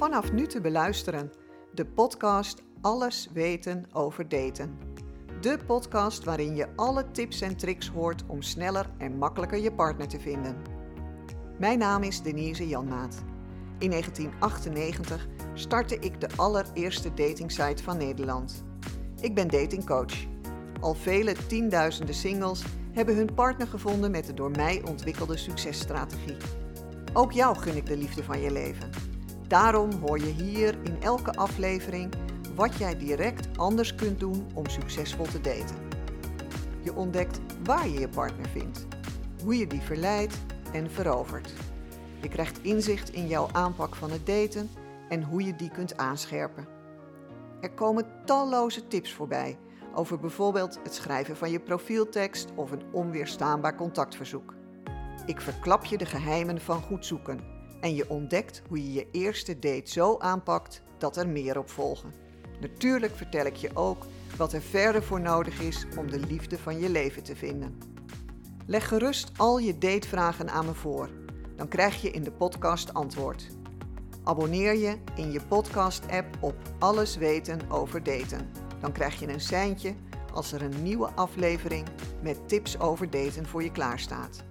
vanaf nu te beluisteren. De podcast Alles weten over daten. De podcast waarin je alle tips en tricks hoort om sneller en makkelijker je partner te vinden. Mijn naam is Denise Janmaat. In 1998 startte ik de allereerste datingsite van Nederland. Ik ben datingcoach. Al vele tienduizenden singles hebben hun partner gevonden met de door mij ontwikkelde successtrategie. Ook jou gun ik de liefde van je leven. Daarom hoor je hier in elke aflevering wat jij direct anders kunt doen om succesvol te daten. Je ontdekt waar je je partner vindt, hoe je die verleidt en verovert. Je krijgt inzicht in jouw aanpak van het daten en hoe je die kunt aanscherpen. Er komen talloze tips voorbij over bijvoorbeeld het schrijven van je profieltekst of een onweerstaanbaar contactverzoek. Ik verklap je de geheimen van goed zoeken en je ontdekt hoe je je eerste date zo aanpakt dat er meer op volgen. Natuurlijk vertel ik je ook wat er verder voor nodig is om de liefde van je leven te vinden. Leg gerust al je datevragen aan me voor, dan krijg je in de podcast antwoord. Abonneer je in je podcast-app op Alles weten over daten. Dan krijg je een seintje als er een nieuwe aflevering met tips over daten voor je klaarstaat.